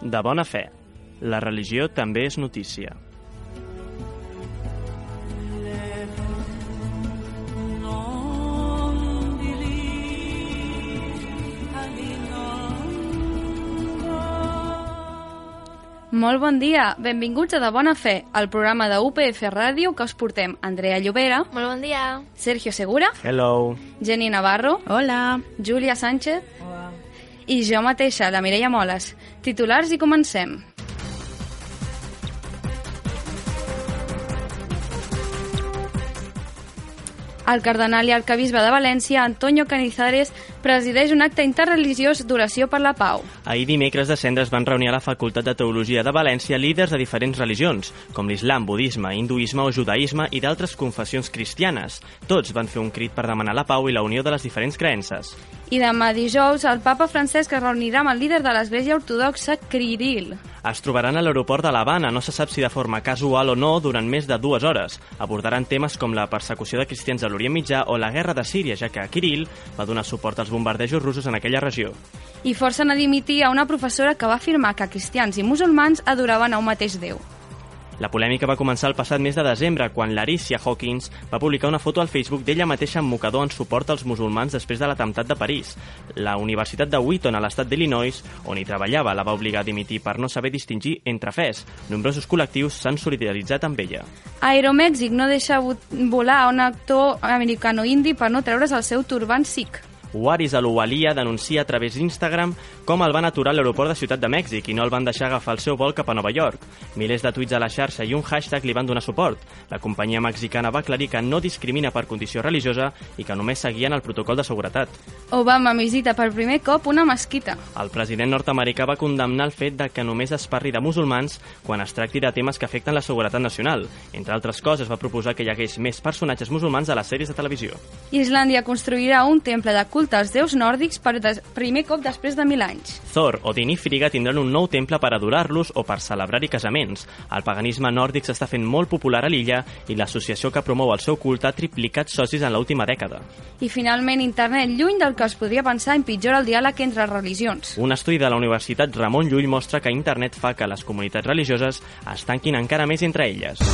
De bona fe, la religió també és notícia. Molt bon dia, benvinguts a De Bona Fe, el programa de UPF Ràdio que us portem Andrea Llobera, Molt bon dia. Sergio Segura, Hello! Jenny Navarro, Hola. Júlia Sánchez i jo mateixa, la Mireia Moles. Titulars i comencem. El cardenal i arcabisbe de València, Antonio Canizares, presideix un acte interreligiós d'oració per la pau. Ahir dimecres de cendres van reunir a la Facultat de Teologia de València líders de diferents religions, com l'islam, budisme, hinduisme o judaïsme i d'altres confessions cristianes. Tots van fer un crit per demanar la pau i la unió de les diferents creences. I demà dijous, el papa Francesc es reunirà amb el líder de l'Església Ortodoxa, Kiril. Es trobaran a l'aeroport de l'Havana, no se sap si de forma casual o no, durant més de dues hores. Abordaran temes com la persecució de cristians a l'Orient Mitjà o la guerra de Síria, ja que Kirill va donar suport als bombardejos russos en aquella regió. I forcen a dimitir a una professora que va afirmar que cristians i musulmans adoraven a un mateix Déu. La polèmica va començar el passat mes de desembre, quan l'Aricia Hawkins va publicar una foto al Facebook d'ella mateixa amb mocador en suport als musulmans després de l'atemptat de París. La Universitat de Wheaton, a l'estat d'Illinois, on hi treballava, la va obligar a dimitir per no saber distingir entre fes. Nombrosos col·lectius s'han solidaritzat amb ella. Aeromèxic no deixa vo- volar a un actor americano-indi per no treure's el seu turbant sikh. Waris Aluwalia denuncia a través d'Instagram com el van aturar a l'aeroport de Ciutat de Mèxic i no el van deixar agafar el seu vol cap a Nova York. Milers de tuits a la xarxa i un hashtag li van donar suport. La companyia mexicana va aclarir que no discrimina per condició religiosa i que només seguien el protocol de seguretat. Obama visita per primer cop una mesquita. El president nord-americà va condemnar el fet de que només es parli de musulmans quan es tracti de temes que afecten la seguretat nacional. Entre altres coses, va proposar que hi hagués més personatges musulmans a les sèries de televisió. Islàndia construirà un temple de culte als déus nòrdics per des primer cop després de mil anys. Thor, Odin i Frigga tindran un nou temple per adorar-los o per celebrar-hi casaments. El paganisme nòrdic s'està fent molt popular a l'illa i l'associació que promou el seu culte ha triplicat socis en l'última dècada. I finalment, internet, lluny del que es podria pensar, empitjora el diàleg entre religions. Un estudi de la Universitat Ramon Llull mostra que internet fa que les comunitats religioses es tanquin encara més entre elles.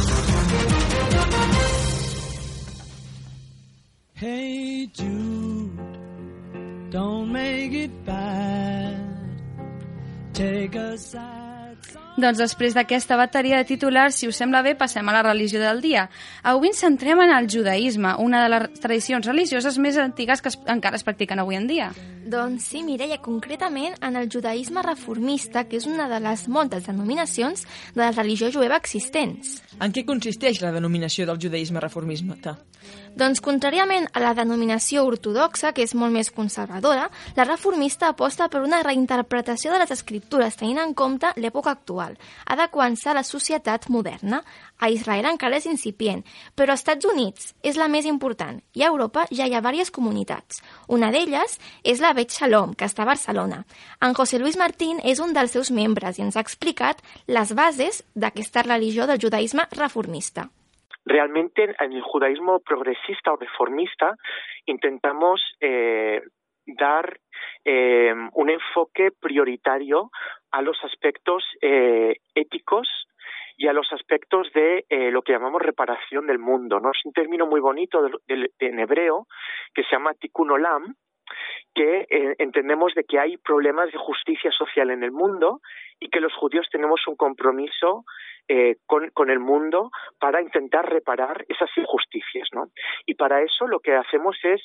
Hey Jude, don't make it bad. Take a sad song. Doncs després d'aquesta bateria de titulars, si us sembla bé, passem a la religió del dia. Avui ens centrem en el judaïsme, una de les tradicions religioses més antigues que es, encara es practiquen avui en dia. Doncs sí, Mireia, concretament en el judaïsme reformista, que és una de les moltes denominacions de la religió jueva existents. En què consisteix la denominació del judaïsme reformista? Doncs, contràriament a la denominació ortodoxa, que és molt més conservadora, la reformista aposta per una reinterpretació de les escriptures tenint en compte l'època actual, adequant-se a la societat moderna. A Israel encara és incipient, però als Estats Units és la més important i a Europa ja hi ha diverses comunitats. Una d'elles és la Bet Shalom, que està a Barcelona. En José Luis Martín és un dels seus membres i ens ha explicat les bases d'aquesta religió del judaïsme reformista. Realmente en el judaísmo progresista o reformista intentamos eh, dar eh, un enfoque prioritario a los aspectos eh, éticos y a los aspectos de eh, lo que llamamos reparación del mundo. ¿no? Es un término muy bonito en hebreo que se llama tikkun olam, que eh, entendemos de que hay problemas de justicia social en el mundo y que los judíos tenemos un compromiso eh, con, con el mundo para intentar reparar esas injusticias, ¿no? Y para eso lo que hacemos es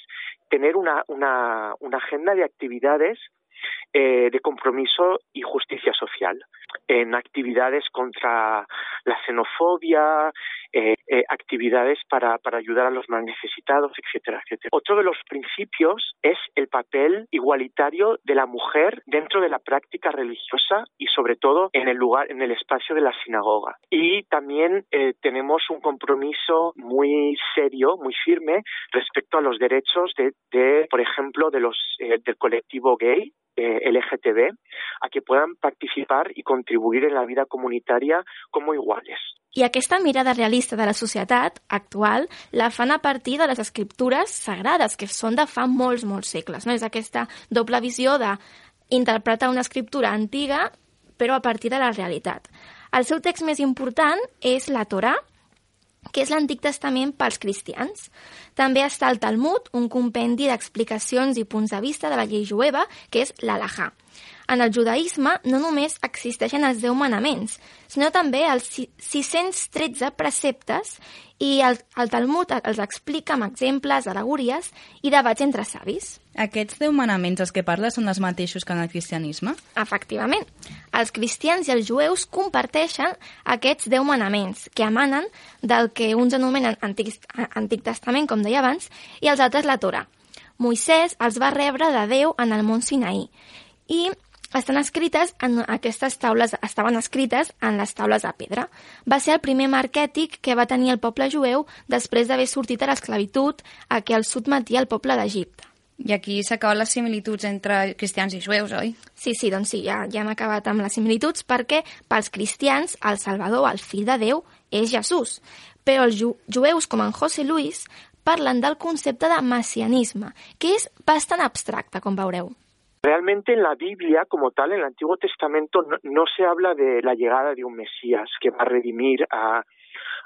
tener una, una, una agenda de actividades eh, de compromiso y justicia social, en actividades contra la xenofobia, eh, eh, actividades para, para ayudar a los más necesitados, etcétera, etcétera. Otro de los principios es el papel igualitario de la mujer dentro de la práctica religiosa y sobre todo en el lugar, en el espacio de la sinagoga. Y también eh, tenemos un compromiso muy serio, muy firme respecto a los derechos de, de por ejemplo, de los eh, del colectivo gay eh, LGTB a que puedan participar y contribuir en la vida comunitaria como iguales. I aquesta mirada realista de la societat actual la fan a partir de les escriptures sagrades, que són de fa molts, molts segles. No? És aquesta doble visió de interpretar una escriptura antiga però a partir de la realitat. El seu text més important és la Torà, que és l'Antic Testament pels cristians. També està el Talmud, un compendi d'explicacions i punts de vista de la llei jueva, que és l'Alahà. En el judaïsme no només existeixen els 10 manaments, sinó també els 613 preceptes i el, el Talmud els explica amb exemples, alegories i debats entre savis. Aquests 10 manaments els que parles són els mateixos que en el cristianisme? Efectivament. Els cristians i els jueus comparteixen aquests 10 manaments que emanen del que uns anomenen Antic, Antic Testament, com deia abans, i els altres la Torah. Moisès els va rebre de Déu en el mont Sinaí i estan escrites en aquestes taules, estaven escrites en les taules de pedra. Va ser el primer marc ètic que va tenir el poble jueu després d'haver sortit a l'esclavitud a què el sotmetia el poble d'Egipte. I aquí s'acaben les similituds entre cristians i jueus, oi? Sí, sí, doncs sí, ja, ja hem acabat amb les similituds perquè pels cristians el Salvador, el fill de Déu, és Jesús. Però els ju jueus, com en José Luis, parlen del concepte de messianisme, que és bastant abstracte, com veureu. Realmente en la Biblia, como tal, en el Antiguo Testamento, no, no, se habla de la llegada de un Mesías que va a redimir a,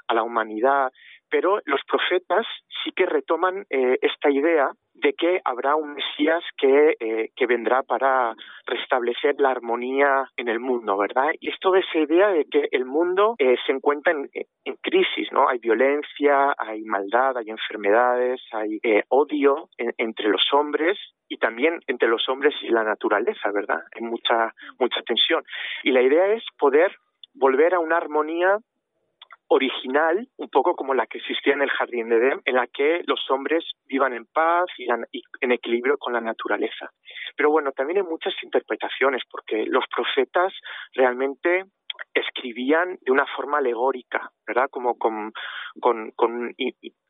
a la humanidad, pero los profetas sí que retoman eh, esta idea de que habrá un Mesías que, eh, que vendrá para restablecer la armonía en el mundo, ¿verdad? Y esto de esa idea de que el mundo eh, se encuentra en, en, crisis, ¿no? Hay violencia, hay maldad, hay enfermedades, hay eh, odio en, entre los hombres y también entre los hombres y la naturaleza, ¿verdad? Hay mucha, mucha tensión. Y la idea es poder volver a una armonía original, un poco como la que existía en el Jardín de Edén, en la que los hombres vivan en paz y en equilibrio con la naturaleza. Pero bueno, también hay muchas interpretaciones, porque los profetas realmente escribían de una forma alegórica, ¿verdad? Como con,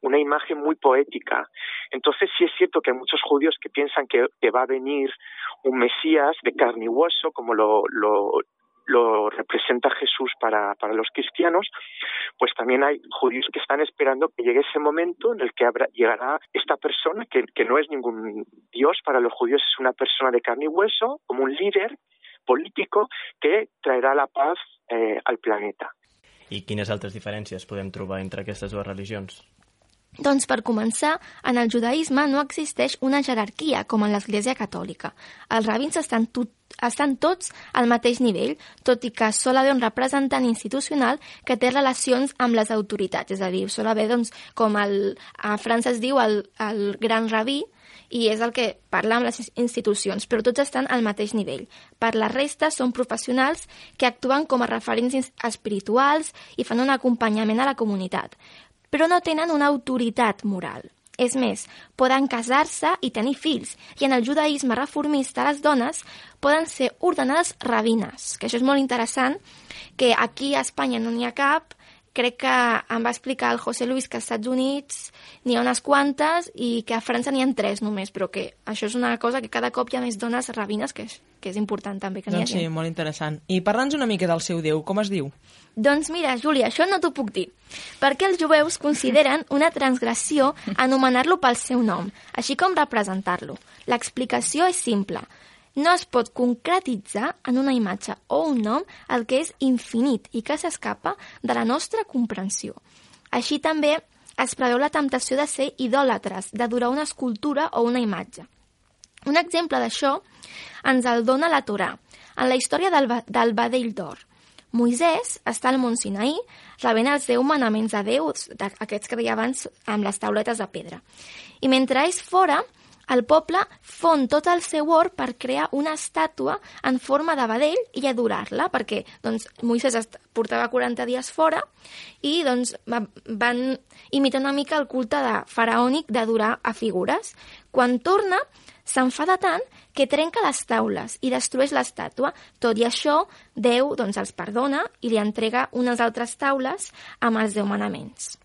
una imagen muy poética. Entonces sí es cierto que hay muchos judíos que piensan que, va a venir un Mesías de carne y hueso, como lo, lo representa Jesús para, para los cristianos, pues también hay judíos que están esperando que llegue ese momento en el que habrá, llegará esta persona, que, que no es ningún Dios, para los judíos es una persona de carne y hueso, como un líder político que traerà la paz eh, al planeta. I quines altres diferències podem trobar entre aquestes dues religions? Doncs per començar, en el judaïsme no existeix una jerarquia com en l'Església Catòlica. Els rabins estan, tot, estan tots al mateix nivell, tot i que sol haver un representant institucional que té relacions amb les autoritats, és a dir, sol haver, doncs, com el, a França es diu el, el gran rabí, i és el que parla amb les institucions, però tots estan al mateix nivell. Per la resta, són professionals que actuen com a referents espirituals i fan un acompanyament a la comunitat però no tenen una autoritat moral. És més, poden casar-se i tenir fills, i en el judaïsme reformista les dones poden ser ordenades rabines, que això és molt interessant, que aquí a Espanya no n'hi ha cap, crec que em va explicar el José Luis que als Estats Units n'hi ha unes quantes i que a França n'hi ha tres només, però que això és una cosa que cada cop hi ha més dones rabines, que és, que és important també que n'hi Doncs hagi. sí, molt interessant. I parla'ns una mica del seu déu, com es diu? Doncs mira, Júlia, això no t'ho puc dir, perquè els jueus consideren una transgressió anomenar-lo pel seu nom, així com representar-lo. L'explicació és simple. No es pot concretitzar en una imatge o un nom el que és infinit i que s'escapa de la nostra comprensió. Així també es preveu la temptació de ser idòlatres, d'adorar una escultura o una imatge. Un exemple d'això ens el dona la Torà, en la història del, del Badell d'Or. Moisès està al Mont Sinaí rebent els deu manaments de Déu, aquests que deia abans amb les tauletes de pedra. I mentre és fora, el poble fon tot el seu or per crear una estàtua en forma de vedell i adorar-la, perquè doncs, Moisès portava 40 dies fora i doncs, van imitar una mica el culte de faraònic d'adorar a figures. Quan torna, s'enfada tant que trenca les taules i destrueix l'estàtua. Tot i això, Déu doncs, els perdona i li entrega unes altres taules amb els deu manaments.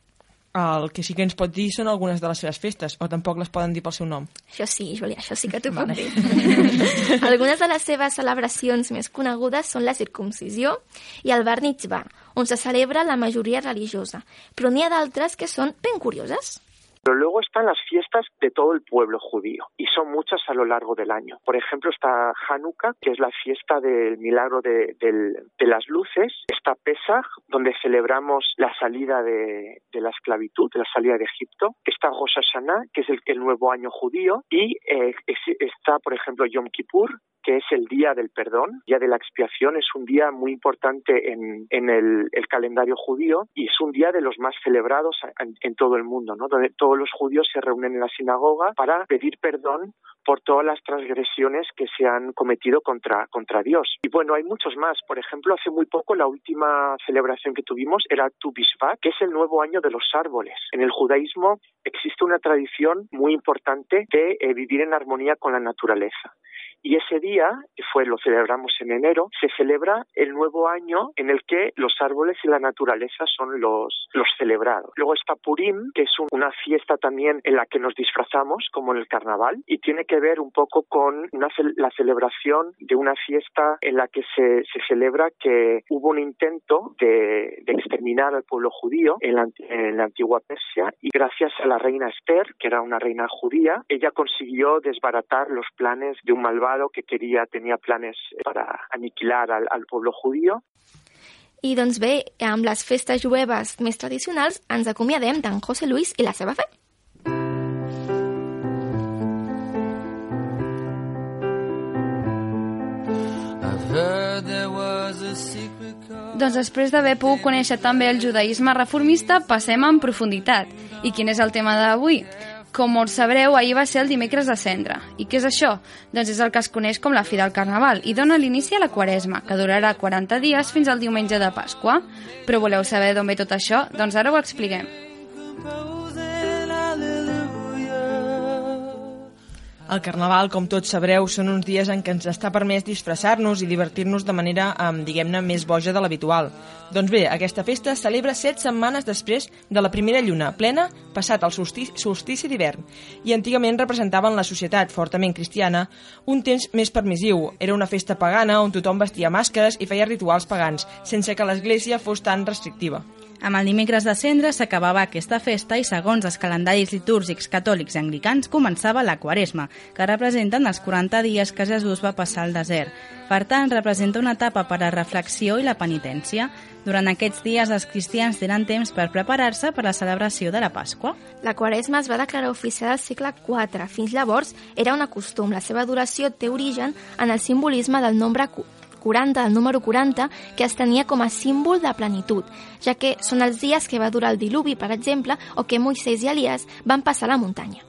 El que sí que ens pot dir són algunes de les seves festes, o tampoc les poden dir pel seu nom. Això sí, Júlia, això sí que t'ho puc dir. algunes de les seves celebracions més conegudes són la circumcisió i el bar mitzvah, on se celebra la majoria religiosa, però n'hi ha d'altres que són ben curioses. Pero luego están las fiestas de todo el pueblo judío y son muchas a lo largo del año. Por ejemplo, está Hanukkah, que es la fiesta del milagro de, las luces. Está Pesach, donde celebramos la salida de, la esclavitud, de la salida de Egipto. Está Rosh Hashanah, que es el, nuevo año judío. Y eh, es- está, por ejemplo, Yom Kippur, que es el día del perdón, día de la expiación, es un día muy importante en, el, calendario judío y es un día de los más celebrados en, todo el mundo, ¿no? Todos los judíos se reúnen en la sinagoga para pedir perdón por todas las transgresiones que se han cometido contra, contra Dios. Y bueno, hay muchos más. Por ejemplo, hace muy poco la última celebración que tuvimos era Tu Bishvat, que es el nuevo año de los árboles. En el judaísmo existe una tradición muy importante de eh, vivir en armonía con la naturaleza. Y ese día, que fue, lo celebramos en enero, se celebra el nuevo año en el que los árboles y la naturaleza son los, los celebrados. Luego está Purim, que es un- una fiesta también en la que nos disfrazamos, como en el carnaval, y tiene que ver un poco con la celebración de una fiesta en la que se, celebra que hubo un intento de, exterminar al pueblo judío en la antigua Persia, y gracias a la reina Esther, que era una reina judía, ella consiguió desbaratar los planes de un malvado que quería, tenía planes para aniquilar al, al pueblo judío. I doncs bé, amb les festes jueves més tradicionals ens acomiadem d'en José Luis i la seva fe. Doncs després d'haver pogut conèixer també el judaïsme reformista, passem en profunditat. I quin és el tema d'avui? Com us sabreu, ahir va ser el dimecres de cendre. I què és això? Doncs és el que es coneix com la fi del Carnaval i dona l'inici a la Quaresma, que durarà 40 dies fins al diumenge de Pasqua. Però voleu saber d'on ve tot això? Doncs ara ho expliquem. El Carnaval, com tots sabreu, són uns dies en què ens està permès disfressar-nos i divertir-nos de manera, eh, diguem-ne, més boja de l'habitual. Doncs bé, aquesta festa es celebra set setmanes després de la primera lluna plena, passat el solstici, solstici d'hivern, i antigament representaven la societat fortament cristiana un temps més permissiu. Era una festa pagana on tothom vestia màscares i feia rituals pagans, sense que l'Església fos tan restrictiva. Amb el dimecres de cendre s'acabava aquesta festa i segons els calendaris litúrgics catòlics i anglicans començava la Quaresma, que representen els 40 dies que Jesús va passar al desert. Per tant, representa una etapa per a reflexió i la penitència. Durant aquests dies els cristians tenen temps per preparar-se per a la celebració de la Pasqua. La Quaresma es va declarar oficial al segle IV. Fins llavors era un costum. La seva duració té origen en el simbolisme del nombre 40, del número 40, que es tenia com a símbol de plenitud, ja que són els dies que va durar el diluvi, per exemple, o que Moisès i Elias van passar la muntanya.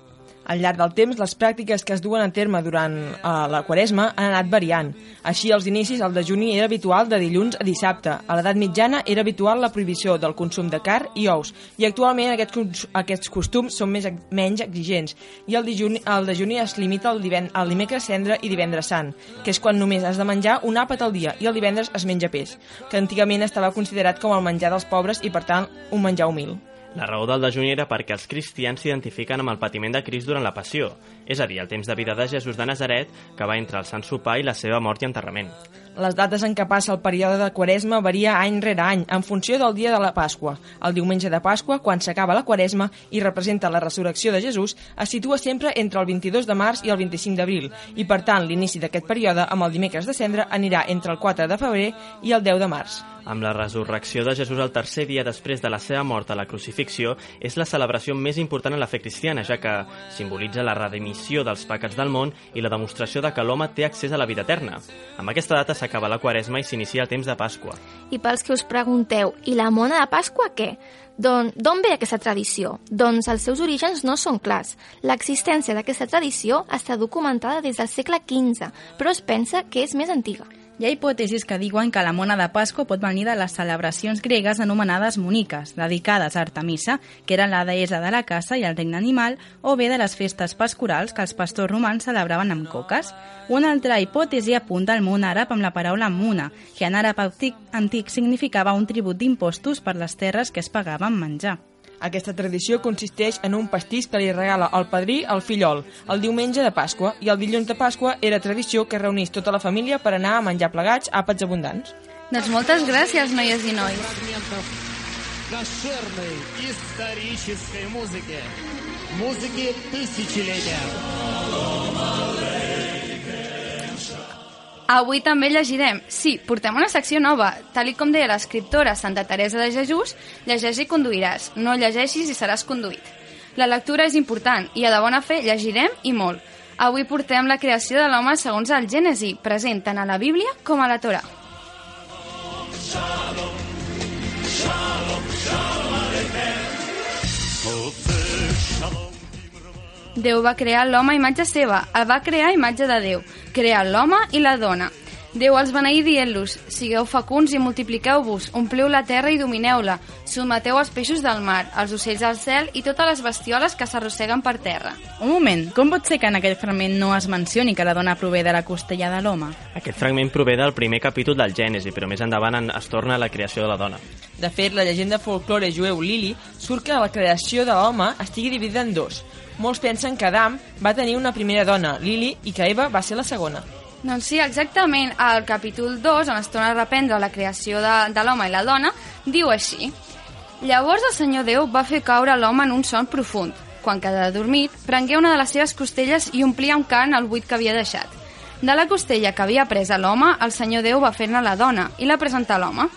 Al llarg del temps, les pràctiques que es duen a terme durant eh, la Quaresma han anat variant. Així, als inicis, el dejuni era habitual de dilluns a dissabte. A l'edat mitjana era habitual la prohibició del consum de carn i ous. I actualment aquests, aquests costums són més, menys exigents. I el dejuni, el dejuni es limita al, diven, al dimecres cendre i divendres sant, que és quan només has de menjar un àpat al dia i el divendres es menja peix, que antigament estava considerat com el menjar dels pobres i, per tant, un menjar humil. La raó del dejuni era perquè els cristians s'identifiquen amb el patiment de Crist durant la passió, és a dir, el temps de vida de Jesús de Nazaret, que va entre el Sant Sopar i la seva mort i enterrament. Les dates en què passa el període de Quaresma varia any rere any, en funció del dia de la Pasqua. El diumenge de Pasqua, quan s'acaba la Quaresma i representa la resurrecció de Jesús, es situa sempre entre el 22 de març i el 25 d'abril, i per tant l'inici d'aquest període, amb el dimecres de cendre, anirà entre el 4 de febrer i el 10 de març. Amb la resurrecció de Jesús el tercer dia després de la seva mort a la crucifixió és la celebració més important en la fe cristiana, ja que simbolitza la redmissió dels pecats del món i la demostració de que l'home té accés a la vida eterna. Amb aquesta data s'acaba la Quaresma i s'inicia el temps de Pasqua. I pels que us pregunteu, i la mona de Pasqua què? D'on d'on ve aquesta tradició? Doncs els seus orígens no són clars. L'existència d'aquesta tradició està documentada des del segle XV, però es pensa que és més antiga. Hi ha hipòtesis que diuen que la mona de Pasqua pot venir de les celebracions gregues anomenades muniques, dedicades a Artemisa, que era la deessa de la caça i el regne animal, o bé de les festes pascorals que els pastors romans celebraven amb coques. Una altra hipòtesi apunta al món àrab amb la paraula muna, que en àrab antic, significava un tribut d'impostos per les terres que es pagava amb menjar. Aquesta tradició consisteix en un pastís que li regala el padrí al fillol el diumenge de Pasqua i el dilluns de Pasqua era tradició que reunís tota la família per anar a menjar plegats àpats abundants. Doncs moltes gràcies, noies i nois. кошерной исторической музыки. Музыки тысячелетия. Avui també llegirem. Sí, portem una secció nova. Tal com deia l'escriptora Santa Teresa de Jesús, llegeix i conduiràs. No llegeixis i seràs conduït. La lectura és important i a de bona fe llegirem i molt. Avui portem la creació de l'home segons el Gènesi, present tant a la Bíblia com a la Torà. Déu va crear l'home a imatge seva, el va crear a imatge de Déu, crear l'home i la dona. Déu els beneí dient-los, sigueu fecunds i multipliqueu-vos, ompliu la terra i domineu-la, sotmeteu els peixos del mar, els ocells del cel i totes les bestioles que s'arrosseguen per terra. Un moment, com pot ser que en aquest fragment no es mencioni que la dona prové de la costella de l'home? Aquest fragment prové del primer capítol del Gènesi, però més endavant en- es torna a la creació de la dona. De fet, la llegenda folklore jueu Lili surt que la creació de l'home estigui dividida en dos. Molts pensen que Adam va tenir una primera dona, Lili, i que Eva va ser la segona. Doncs sí, exactament. Al capítol 2, on es torna a reprendre la creació de, de l'home i la dona, diu així. Llavors el Senyor Déu va fer caure l'home en un son profund. Quan quedà adormit, prengué una de les seves costelles i omplia amb carn el buit que havia deixat. De la costella que havia pres l'home, el Senyor Déu va fer-ne la dona i la presentà a l'home.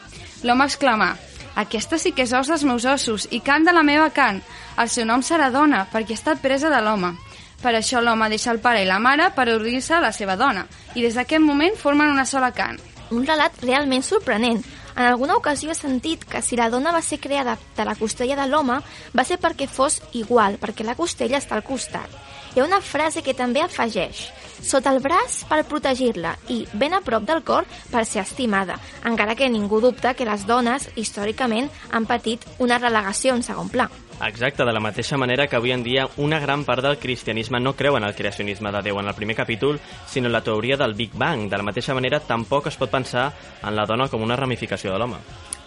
L'home exclamà, aquesta sí que és os dels meus ossos i carn de la meva carn. El seu nom serà dona, perquè estat presa de l'home. Per això l'home deixa el pare i la mare per obrir-se a la seva dona, i des d'aquest moment formen una sola carn. Un relat realment sorprenent. En alguna ocasió he sentit que si la dona va ser creada de la costella de l'home va ser perquè fos igual, perquè la costella està al costat. Hi ha una frase que també afegeix sota el braç per protegir-la i ben a prop del cor per ser estimada, encara que ningú dubta que les dones, històricament, han patit una relegació en segon pla. Exacte, de la mateixa manera que avui en dia una gran part del cristianisme no creu en el creacionisme de Déu en el primer capítol, sinó en la teoria del Big Bang. De la mateixa manera, tampoc es pot pensar en la dona com una ramificació de l'home.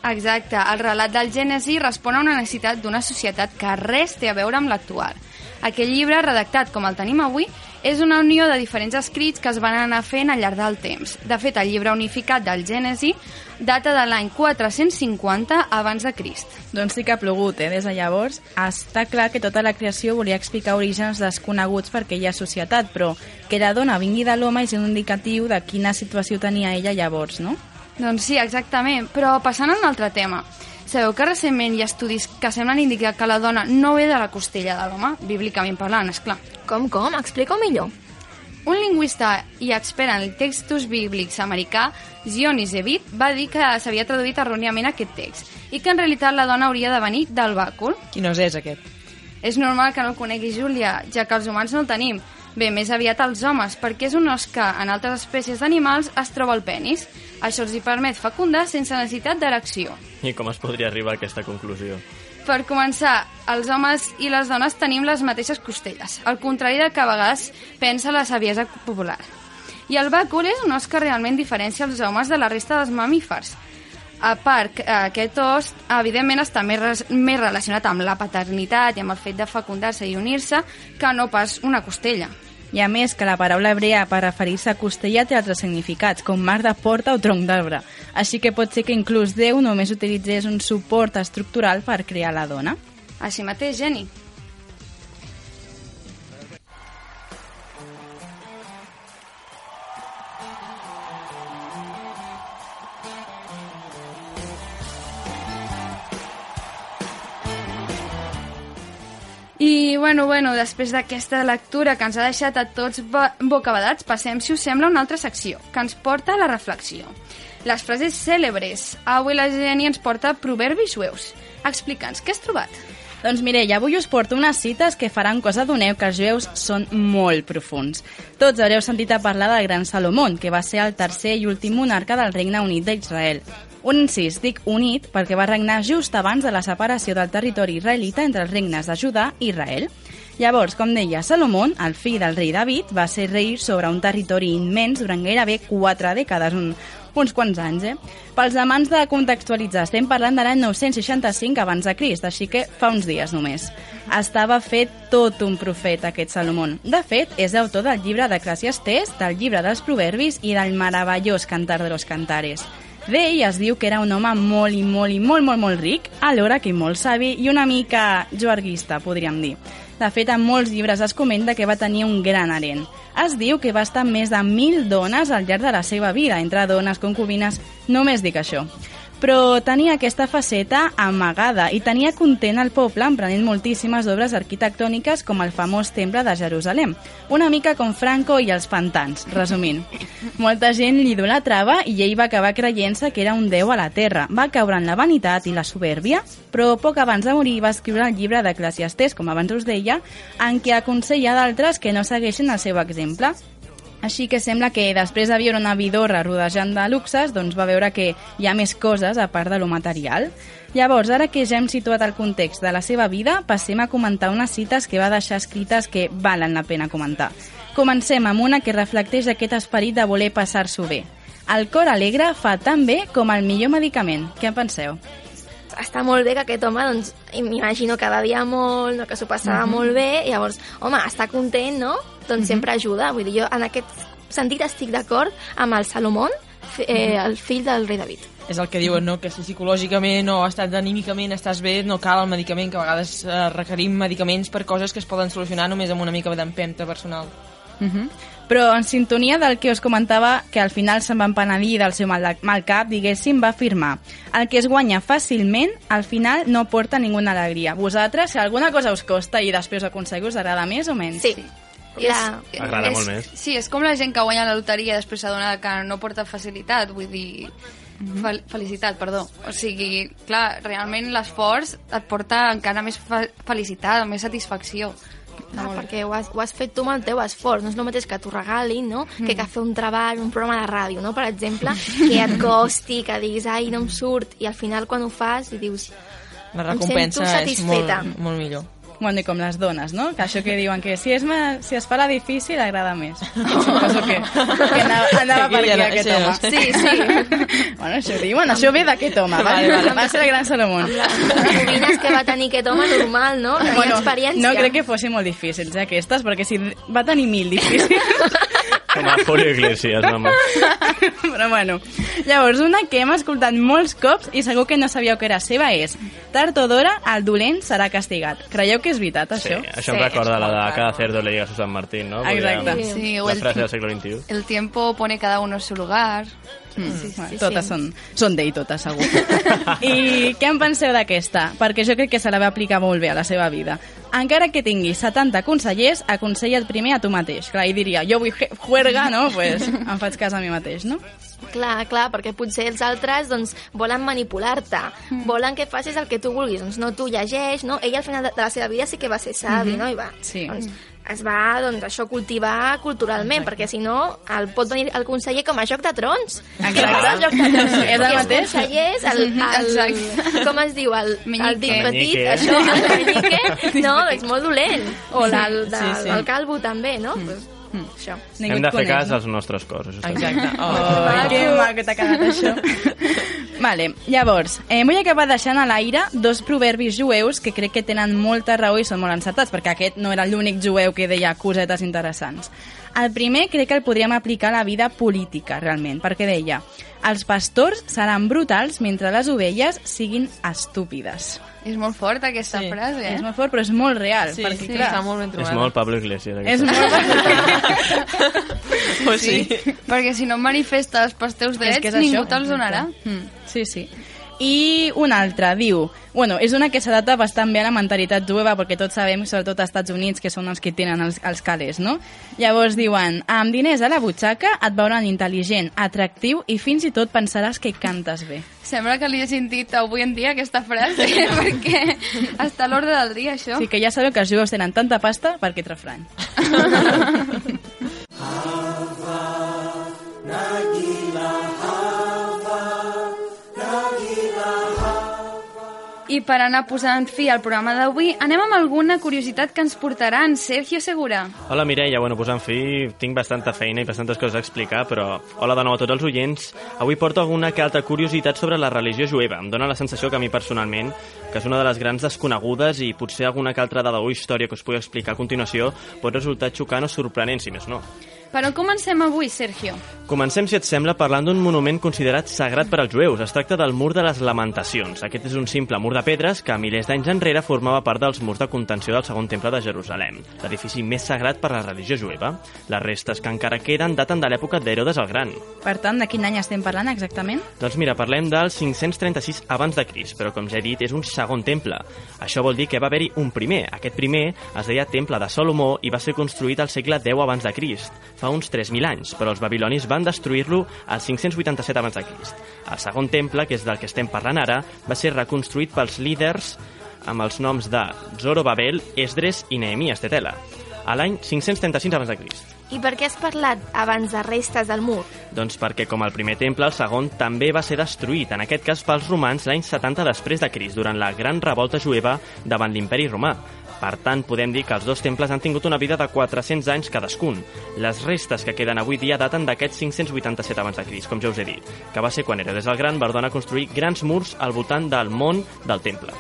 Exacte, el relat del Gènesi respon a una necessitat d'una societat que res té a veure amb l'actual. Aquest llibre, redactat com el tenim avui, és una unió de diferents escrits que es van anar fent al llarg del temps. De fet, el llibre unificat del Gènesi data de l'any 450 abans de Crist. Doncs sí que ha plogut, eh? Des de llavors està clar que tota la creació volia explicar orígens desconeguts per aquella societat, però que la dona vingui de l'home és un indicatiu de quina situació tenia ella llavors, no? Doncs sí, exactament, però passant a un altre tema. Sabeu que recentment hi ha estudis que semblen indicar que la dona no ve de la costella de l'home, bíblicament parlant, és clar. Com, com? Explica-ho millor. Un lingüista i expert en textos bíblics americà, Zionis Evit, va dir que s'havia traduït erròniament aquest text i que en realitat la dona hauria de venir del bàcul. Quin os és aquest? És normal que no el conegui Júlia, ja que els humans no el tenim. Bé, més aviat els homes, perquè és un os que en altres espècies d'animals es troba al penis. Això els hi permet fecundar sense necessitat d'erecció. I com es podria arribar a aquesta conclusió? Per començar, els homes i les dones tenim les mateixes costelles, al contrari del que a vegades pensa la saviesa popular. I el bàcul és un os que realment diferencia els homes de la resta dels mamífers. A part, que aquest os, evidentment, està més, res- més relacionat amb la paternitat i amb el fet de fecundar-se i unir-se que no pas una costella. I a més que la paraula hebrea per referir-se a costella té altres significats, com mar de porta o tronc d'arbre. Així que pot ser que inclús Déu només utilitzés un suport estructural per crear la dona. Així mateix, Jenny. I, bueno, bueno, després d'aquesta lectura que ens ha deixat a tots bo- bocabadats, passem, si us sembla, a una altra secció, que ens porta a la reflexió. Les frases cèlebres. Avui la Jenny ens porta proverbis jueus. Explica'ns, què has trobat? Doncs Mireia, avui us porto unes cites que faran cosa doneu que els jueus són molt profuns. Tots haureu sentit a parlar del gran Salomón, que va ser el tercer i últim monarca del Regne Unit d'Israel. Un incís, dic unit, perquè va regnar just abans de la separació del territori israelita entre els regnes de Judà i Israel. Llavors, com deia, Salomón, el fill del rei David, va ser rei sobre un territori immens durant gairebé quatre dècades, un, uns quants anys, eh? Pels amants de contextualitzar, estem parlant de l'any 965 abans de Crist, així que fa uns dies només. Estava fet tot un profeta, aquest Salomón. De fet, és autor del llibre d'Eclesiastés, del llibre dels Proverbis i del meravellós Cantar de los Cantares. D'ell es diu que era un home molt i molt i molt, molt, molt ric, alhora que molt savi i una mica joarguista, podríem dir. De fet, en molts llibres es comenta que va tenir un gran harent. Es diu que va estar més de mil dones al llarg de la seva vida, entre dones, concubines, només dic això. Però tenia aquesta faceta amagada i tenia content el poble emprenent moltíssimes obres arquitectòniques com el famós Temple de Jerusalem. Una mica com Franco i els pantans, resumint. Molta gent l'idolatrava i ell va acabar creient-se que era un déu a la terra. Va caure en la vanitat i la soberbia, però poc abans de morir va escriure el llibre d'Eclesiastés, com abans us deia, en què aconsella d'altres que no segueixin el seu exemple. Així que sembla que després de viure una vidorra rodejant de luxes, doncs va veure que hi ha més coses a part de lo material. Llavors, ara que ja hem situat el context de la seva vida, passem a comentar unes cites que va deixar escrites que valen la pena comentar. Comencem amb una que reflecteix aquest esperit de voler passar-s'ho bé. El cor alegre fa tan bé com el millor medicament. Què en penseu? està molt bé que aquest home, doncs, m'imagino que bevia molt, no, que s'ho passava Mhm. molt bé, llavors, home, està content, no? Doncs sempre ajuda. Vull dir, jo en aquest sentit estic d'acord amb el Salomón, eh, el fill del rei David. És el que diuen, no? que si psicològicament o estat anímicament estàs bé, no cal el medicament, que a vegades eh, requerim medicaments per coses que es poden solucionar només amb una mica d'empenta personal. Uh -huh. Però en sintonia del que us comentava, que al final se'n van penedir del seu mal, mal cap, diguéssim, va afirmar el que es guanya fàcilment, al final no porta ninguna alegria. Vosaltres, si alguna cosa us costa i després ho aconseguiu, us agrada més o menys? Sí. La... M'agrada és, molt més. Sí, és com la gent que guanya la loteria i després s'adona que no porta facilitat, vull dir... Fel felicitat, perdó. O sigui, clar, realment l'esforç et porta encara més fe felicitat, més satisfacció. Ah, perquè ho has, ho has fet tu amb el teu esforç, no és el mateix que t'ho regalin, no? Mm. Que que fer un treball, un programa de ràdio, no? Per exemple, que et costi, que diguis, ai, no em surt, i al final quan ho fas i dius, La Em recompensa sento és molt, molt millor. Bueno, i com les dones, no? Que això que diuen que si es, ma- si es fa la difícil agrada més. Suposo que, que anava, anava per aquí Aquella, aquest sí, home. Sí, sí. bueno, això diuen, això ve d'aquest home, va, Vale, vale. va ser el gran Salomón. les que va tenir aquest home normal, no? Tenia Bueno, experiència. no crec que fossin molt difícils, eh, aquestes, perquè si va tenir mil difícils... Com a Julio Iglesias, mama. Però bueno, llavors una que hem escoltat molts cops i segur que no sabíeu que era seva és Tard o d'hora, el dolent serà castigat. Creieu que és veritat, Sí, això? això em recorda la de cada cerdo le llega a su San Martín, no? Exacte. Podríem- Sí, o La el, frase del segle XXI. el tiempo pone cada uno en su lugar. Mm, Sí, sí, totes sí. són, són d'ell, totes, segur. I què en penseu d'aquesta? Perquè jo crec que se la va aplicar molt bé a la seva vida. Encara que tinguis 70 consellers, aconsella el primer a tu mateix. Clar, i diria, jo vull juerga, no? pues em faig cas a mi mateix, no? Clar, clar, perquè potser els altres doncs, volen manipular-te, Mm. volen que facis el que tu vulguis, doncs no tu llegeix, no? Ell al final de, de la seva vida sí que va ser savi, no? I va, Sí. doncs, es va, doncs, això, cultivar culturalment, perquè si no, el, pot venir el conseller com a Joc de Trons. Exacte. Què passa al Joc de Trons? És el mateix. consellers, el, el, Exacte. com es diu, el, el dit petit, Meñique. això, el meñique, no, és molt dolent. O el, de, Sí, sí. el calvo també, no? Pues, això. Ningú Hem de fer coneix, cas no? als nostres cors. Això. Exacte. Oh. Oh, que maco t'ha quedat això. vale, llavors, eh, vull acabar deixant a l'aire dos proverbis jueus que crec que tenen molta raó i són molt encertats, perquè aquest no era l'únic jueu que deia cosetes interessants. El primer crec que el podríem aplicar a la vida política, realment, perquè deia els pastors seran brutals mentre les ovelles siguin estúpides. És molt forta aquesta Sí. frase, eh? És molt fort, però és molt real. Sí, perquè, sí, clar, està molt ben És trobada. molt Pablo Iglesias. és molt... Pues sí. Perquè si no manifestes pels teus drets, és ningú això, te'ls donarà. Mm, sí, sí. I un altre, diu... Bueno, és una que s'adapta bastant bé a la mentalitat jueva, perquè tots sabem, sobretot als Estats Units, que són els que tenen els, els calés, no? Llavors diuen, amb diners a la butxaca et veuran intel·ligent, atractiu i fins i tot pensaràs que cantes bé. Sembla que li he sentit avui en dia aquesta frase, perquè està a l'ordre del dia, això. Així que ja sabeu que els jueus tenen tanta pasta per aquest I per anar posant fi al programa d'avui, anem amb alguna curiositat que ens portarà en Sergio Segura. Hola Mireia, bueno, posant fi, tinc bastanta feina i bastantes coses a explicar, però hola de nou a tots els oients. Avui porto alguna que altra curiositat sobre la religió jueva. Em dóna la sensació que a mi personalment, que és una de les grans desconegudes i potser alguna que altra dada o història que us pugui explicar a continuació pot resultar xocant o sorprenent, si més no. Per on comencem avui, Sergio? Comencem, si et sembla, parlant d'un monument considerat sagrat per als jueus. Es tracta del Mur de les Lamentacions. Aquest és un simple mur de pedres que milers d'anys enrere formava part dels murs de contenció del segon temple de Jerusalem, l'edifici més sagrat per a la religió jueva. Les restes que encara queden daten de l'època d'Herodes el Gran. Per tant, de quin any estem parlant exactament? Doncs mira, parlem del 536 abans de Crist, però com ja he dit, és un segon temple. Això vol dir que va haver-hi un primer. Aquest primer es deia Temple de Salomó i va ser construït al segle X abans de Crist, fa uns 3.000 anys, però els babilonis van destruir-lo al 587 abans de Crist. El segon temple, que és del que estem parlant ara, va ser reconstruït pels líders amb els noms de Zorobabel, Esdres i Nehemies de Tela, a l'any 536 abans de Crist. I per què has parlat abans de restes del mur? Doncs perquè, com el primer temple, el segon també va ser destruït, en aquest cas pels romans l'any 70 després de Crist, durant la gran revolta jueva davant l'imperi romà. Per tant, podem dir que els dos temples han tingut una vida de 400 anys cadascun. Les restes que queden avui dia daten d'aquests 587 abans de Crist, com ja us he dit, que va ser quan Herodes el Gran va ordenar construir grans murs al voltant del món del temple.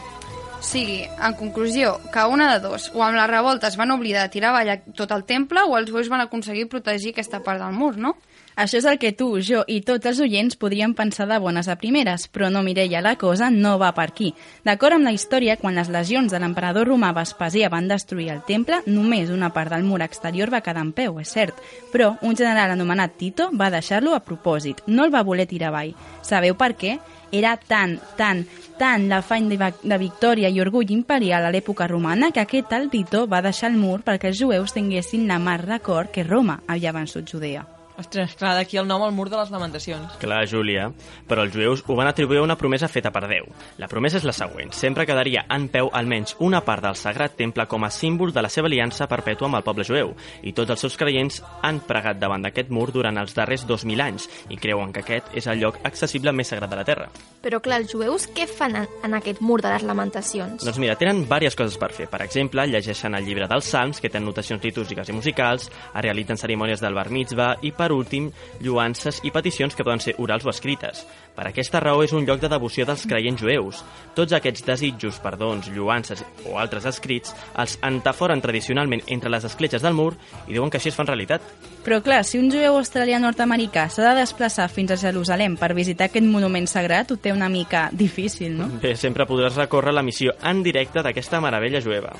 Sigui, en conclusió, que una de dos, o amb la revolta es van oblidar de tirar avall tot el temple o els jueus van aconseguir protegir aquesta part del mur, no? Això és el que tu, jo i tots els oients podríem pensar de bones a primeres, però no, Mireia, la cosa no va per aquí. D'acord amb la història, quan les legions de l'emperador romà Vespasià van destruir el temple, només una part del mur exterior va quedar en peu, és cert, però un general anomenat Tito va deixar-lo a propòsit, no el va voler tirar avall. Sabeu per què? Era tan, tan, tant l'afany de, de victòria i orgull imperial a l'època romana que aquest tal Tito va deixar el mur perquè els jueus tinguessin la mar record que Roma havia vençut Judea. Ostres, clar, d'aquí el nom al mur de les lamentacions. Clar, Júlia, però els jueus ho van atribuir a una promesa feta per Déu. La promesa és la següent. Sempre quedaria en peu almenys una part del sagrat temple com a símbol de la seva aliança perpètua amb el poble jueu, i tots els seus creients han pregat davant d'aquest mur durant els darrers 2.000 anys i creuen que aquest és el lloc accessible més sagrat de la Terra. Però clar, els jueus què fan en, en aquest mur de les lamentacions? Doncs mira, tenen diverses coses per fer. Per exemple, llegeixen el llibre dels Salms, que tenen notacions litúrgiques i musicals, es realitzen cerimònies del bar mitzvah i, per últim, lluances i peticions que poden ser orals o escrites. Per aquesta raó és un lloc de devoció dels creients jueus. Tots aquests desitjos, perdons, lluances o altres escrits els entaforen tradicionalment entre les escletxes del mur i diuen que així es fan realitat. Però clar, si un jueu australià nord-americà s'ha de desplaçar fins a Jerusalem per visitar aquest monument sagrat, ho té una mica difícil, no? Bé, sempre podràs recórrer la missió en directe d'aquesta meravella jueva.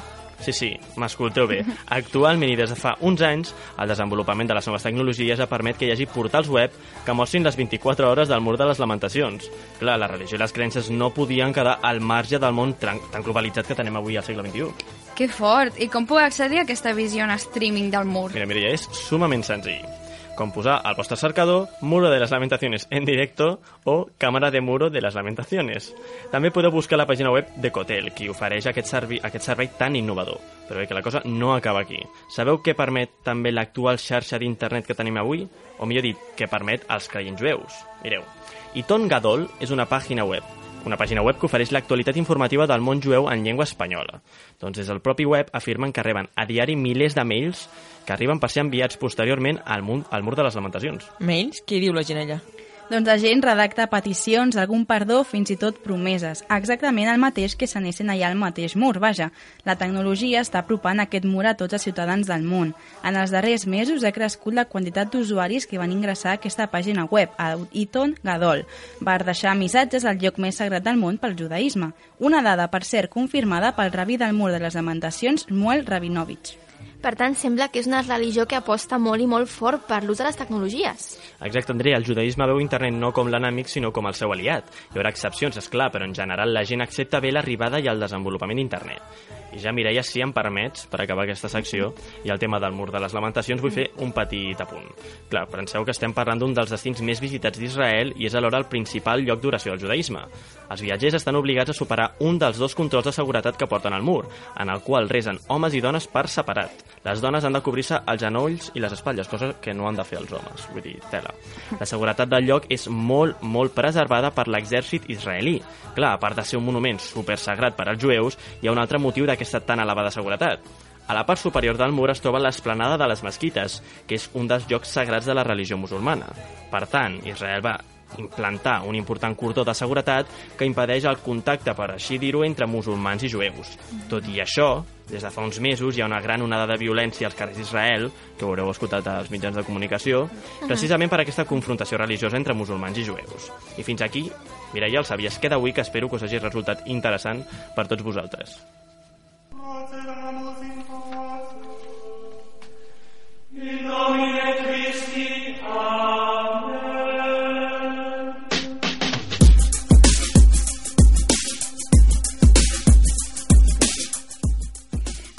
Sí, sí, m'escolteu bé. Actualment i des de fa uns anys, el desenvolupament de les noves tecnologies ha permet que hi hagi portals web que mostrin les 24 hores del mur de les lamentacions. Clar, la religió i les creences no podien quedar al marge del món tan, globalitzat que tenem avui al segle XXI. Que fort! I com puc accedir a aquesta visió en streaming del mur? Mira, mira, ja és sumament senzill. Com posar al vostre cercador Muro de les Lamentaciones en directo o Càmera de Muro de les Lamentaciones. També podeu buscar la pàgina web de Cotel, qui ofereix aquest, servi aquest servei tan innovador. Però bé, que la cosa no acaba aquí. Sabeu què permet també l'actual xarxa d'internet que tenim avui? O millor dit, què permet als creients jueus? Mireu, Iton Gadol és una pàgina web una pàgina web que ofereix l'actualitat informativa del món jueu en llengua espanyola. Doncs des del propi web afirmen que reben a diari milers de mails que arriben per ser enviats posteriorment al, mur, al mur de les lamentacions. Mails? Què diu la gent allà? Doncs la gent redacta peticions, algun perdó, fins i tot promeses. Exactament el mateix que s'anessin allà al mateix mur, vaja. La tecnologia està apropant aquest mur a tots els ciutadans del món. En els darrers mesos ha crescut la quantitat d'usuaris que van ingressar a aquesta pàgina web, a Iton Gadol, per deixar missatges al lloc més sagrat del món pel judaïsme. Una dada, per cert, confirmada pel rabí del mur de les lamentacions, Muel Rabinovich. Per tant, sembla que és una religió que aposta molt i molt fort per l'ús de les tecnologies. Exacte, Andrea, el judaïsme veu internet no com l'enemic, sinó com el seu aliat. Hi haurà excepcions, és clar, però en general la gent accepta bé l'arribada i el desenvolupament d'internet. I ja, Mireia, si em permets, per acabar aquesta secció, i el tema del mur de les lamentacions, vull fer un petit apunt. Clar, penseu que estem parlant d'un dels destins més visitats d'Israel i és alhora el principal lloc d'oració del judaïsme. Els viatgers estan obligats a superar un dels dos controls de seguretat que porten al mur, en el qual resen homes i dones per separat. Les dones han de cobrir-se els genolls i les espatlles, cosa que no han de fer els homes, vull dir, tela. La seguretat del lloc és molt, molt preservada per l'exèrcit israelí. Clar, a part de ser un monument supersagrat per als jueus, hi ha un altre motiu d'aquesta tan elevada seguretat. A la part superior del mur es troba l'esplanada de les mesquites, que és un dels llocs sagrats de la religió musulmana. Per tant, Israel va implantar un important cordó de seguretat que impedeix el contacte, per així dir-ho, entre musulmans i jueus. Tot i això, des de fa uns mesos hi ha una gran onada de violència als carrers d'Israel, que ho haureu escoltat als mitjans de comunicació, precisament per aquesta confrontació religiosa entre musulmans i jueus. I fins aquí, Mireia, el sabies que d'avui, que espero que us hagi resultat interessant per tots vosaltres.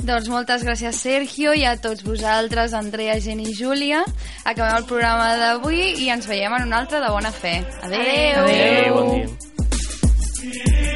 Doncs moltes gràcies, Sergio, i a tots vosaltres, Andrea, Gent i Júlia. Acabem el programa d'avui i ens veiem en un altre de bona fe. Adéu. Adéu, bon dia.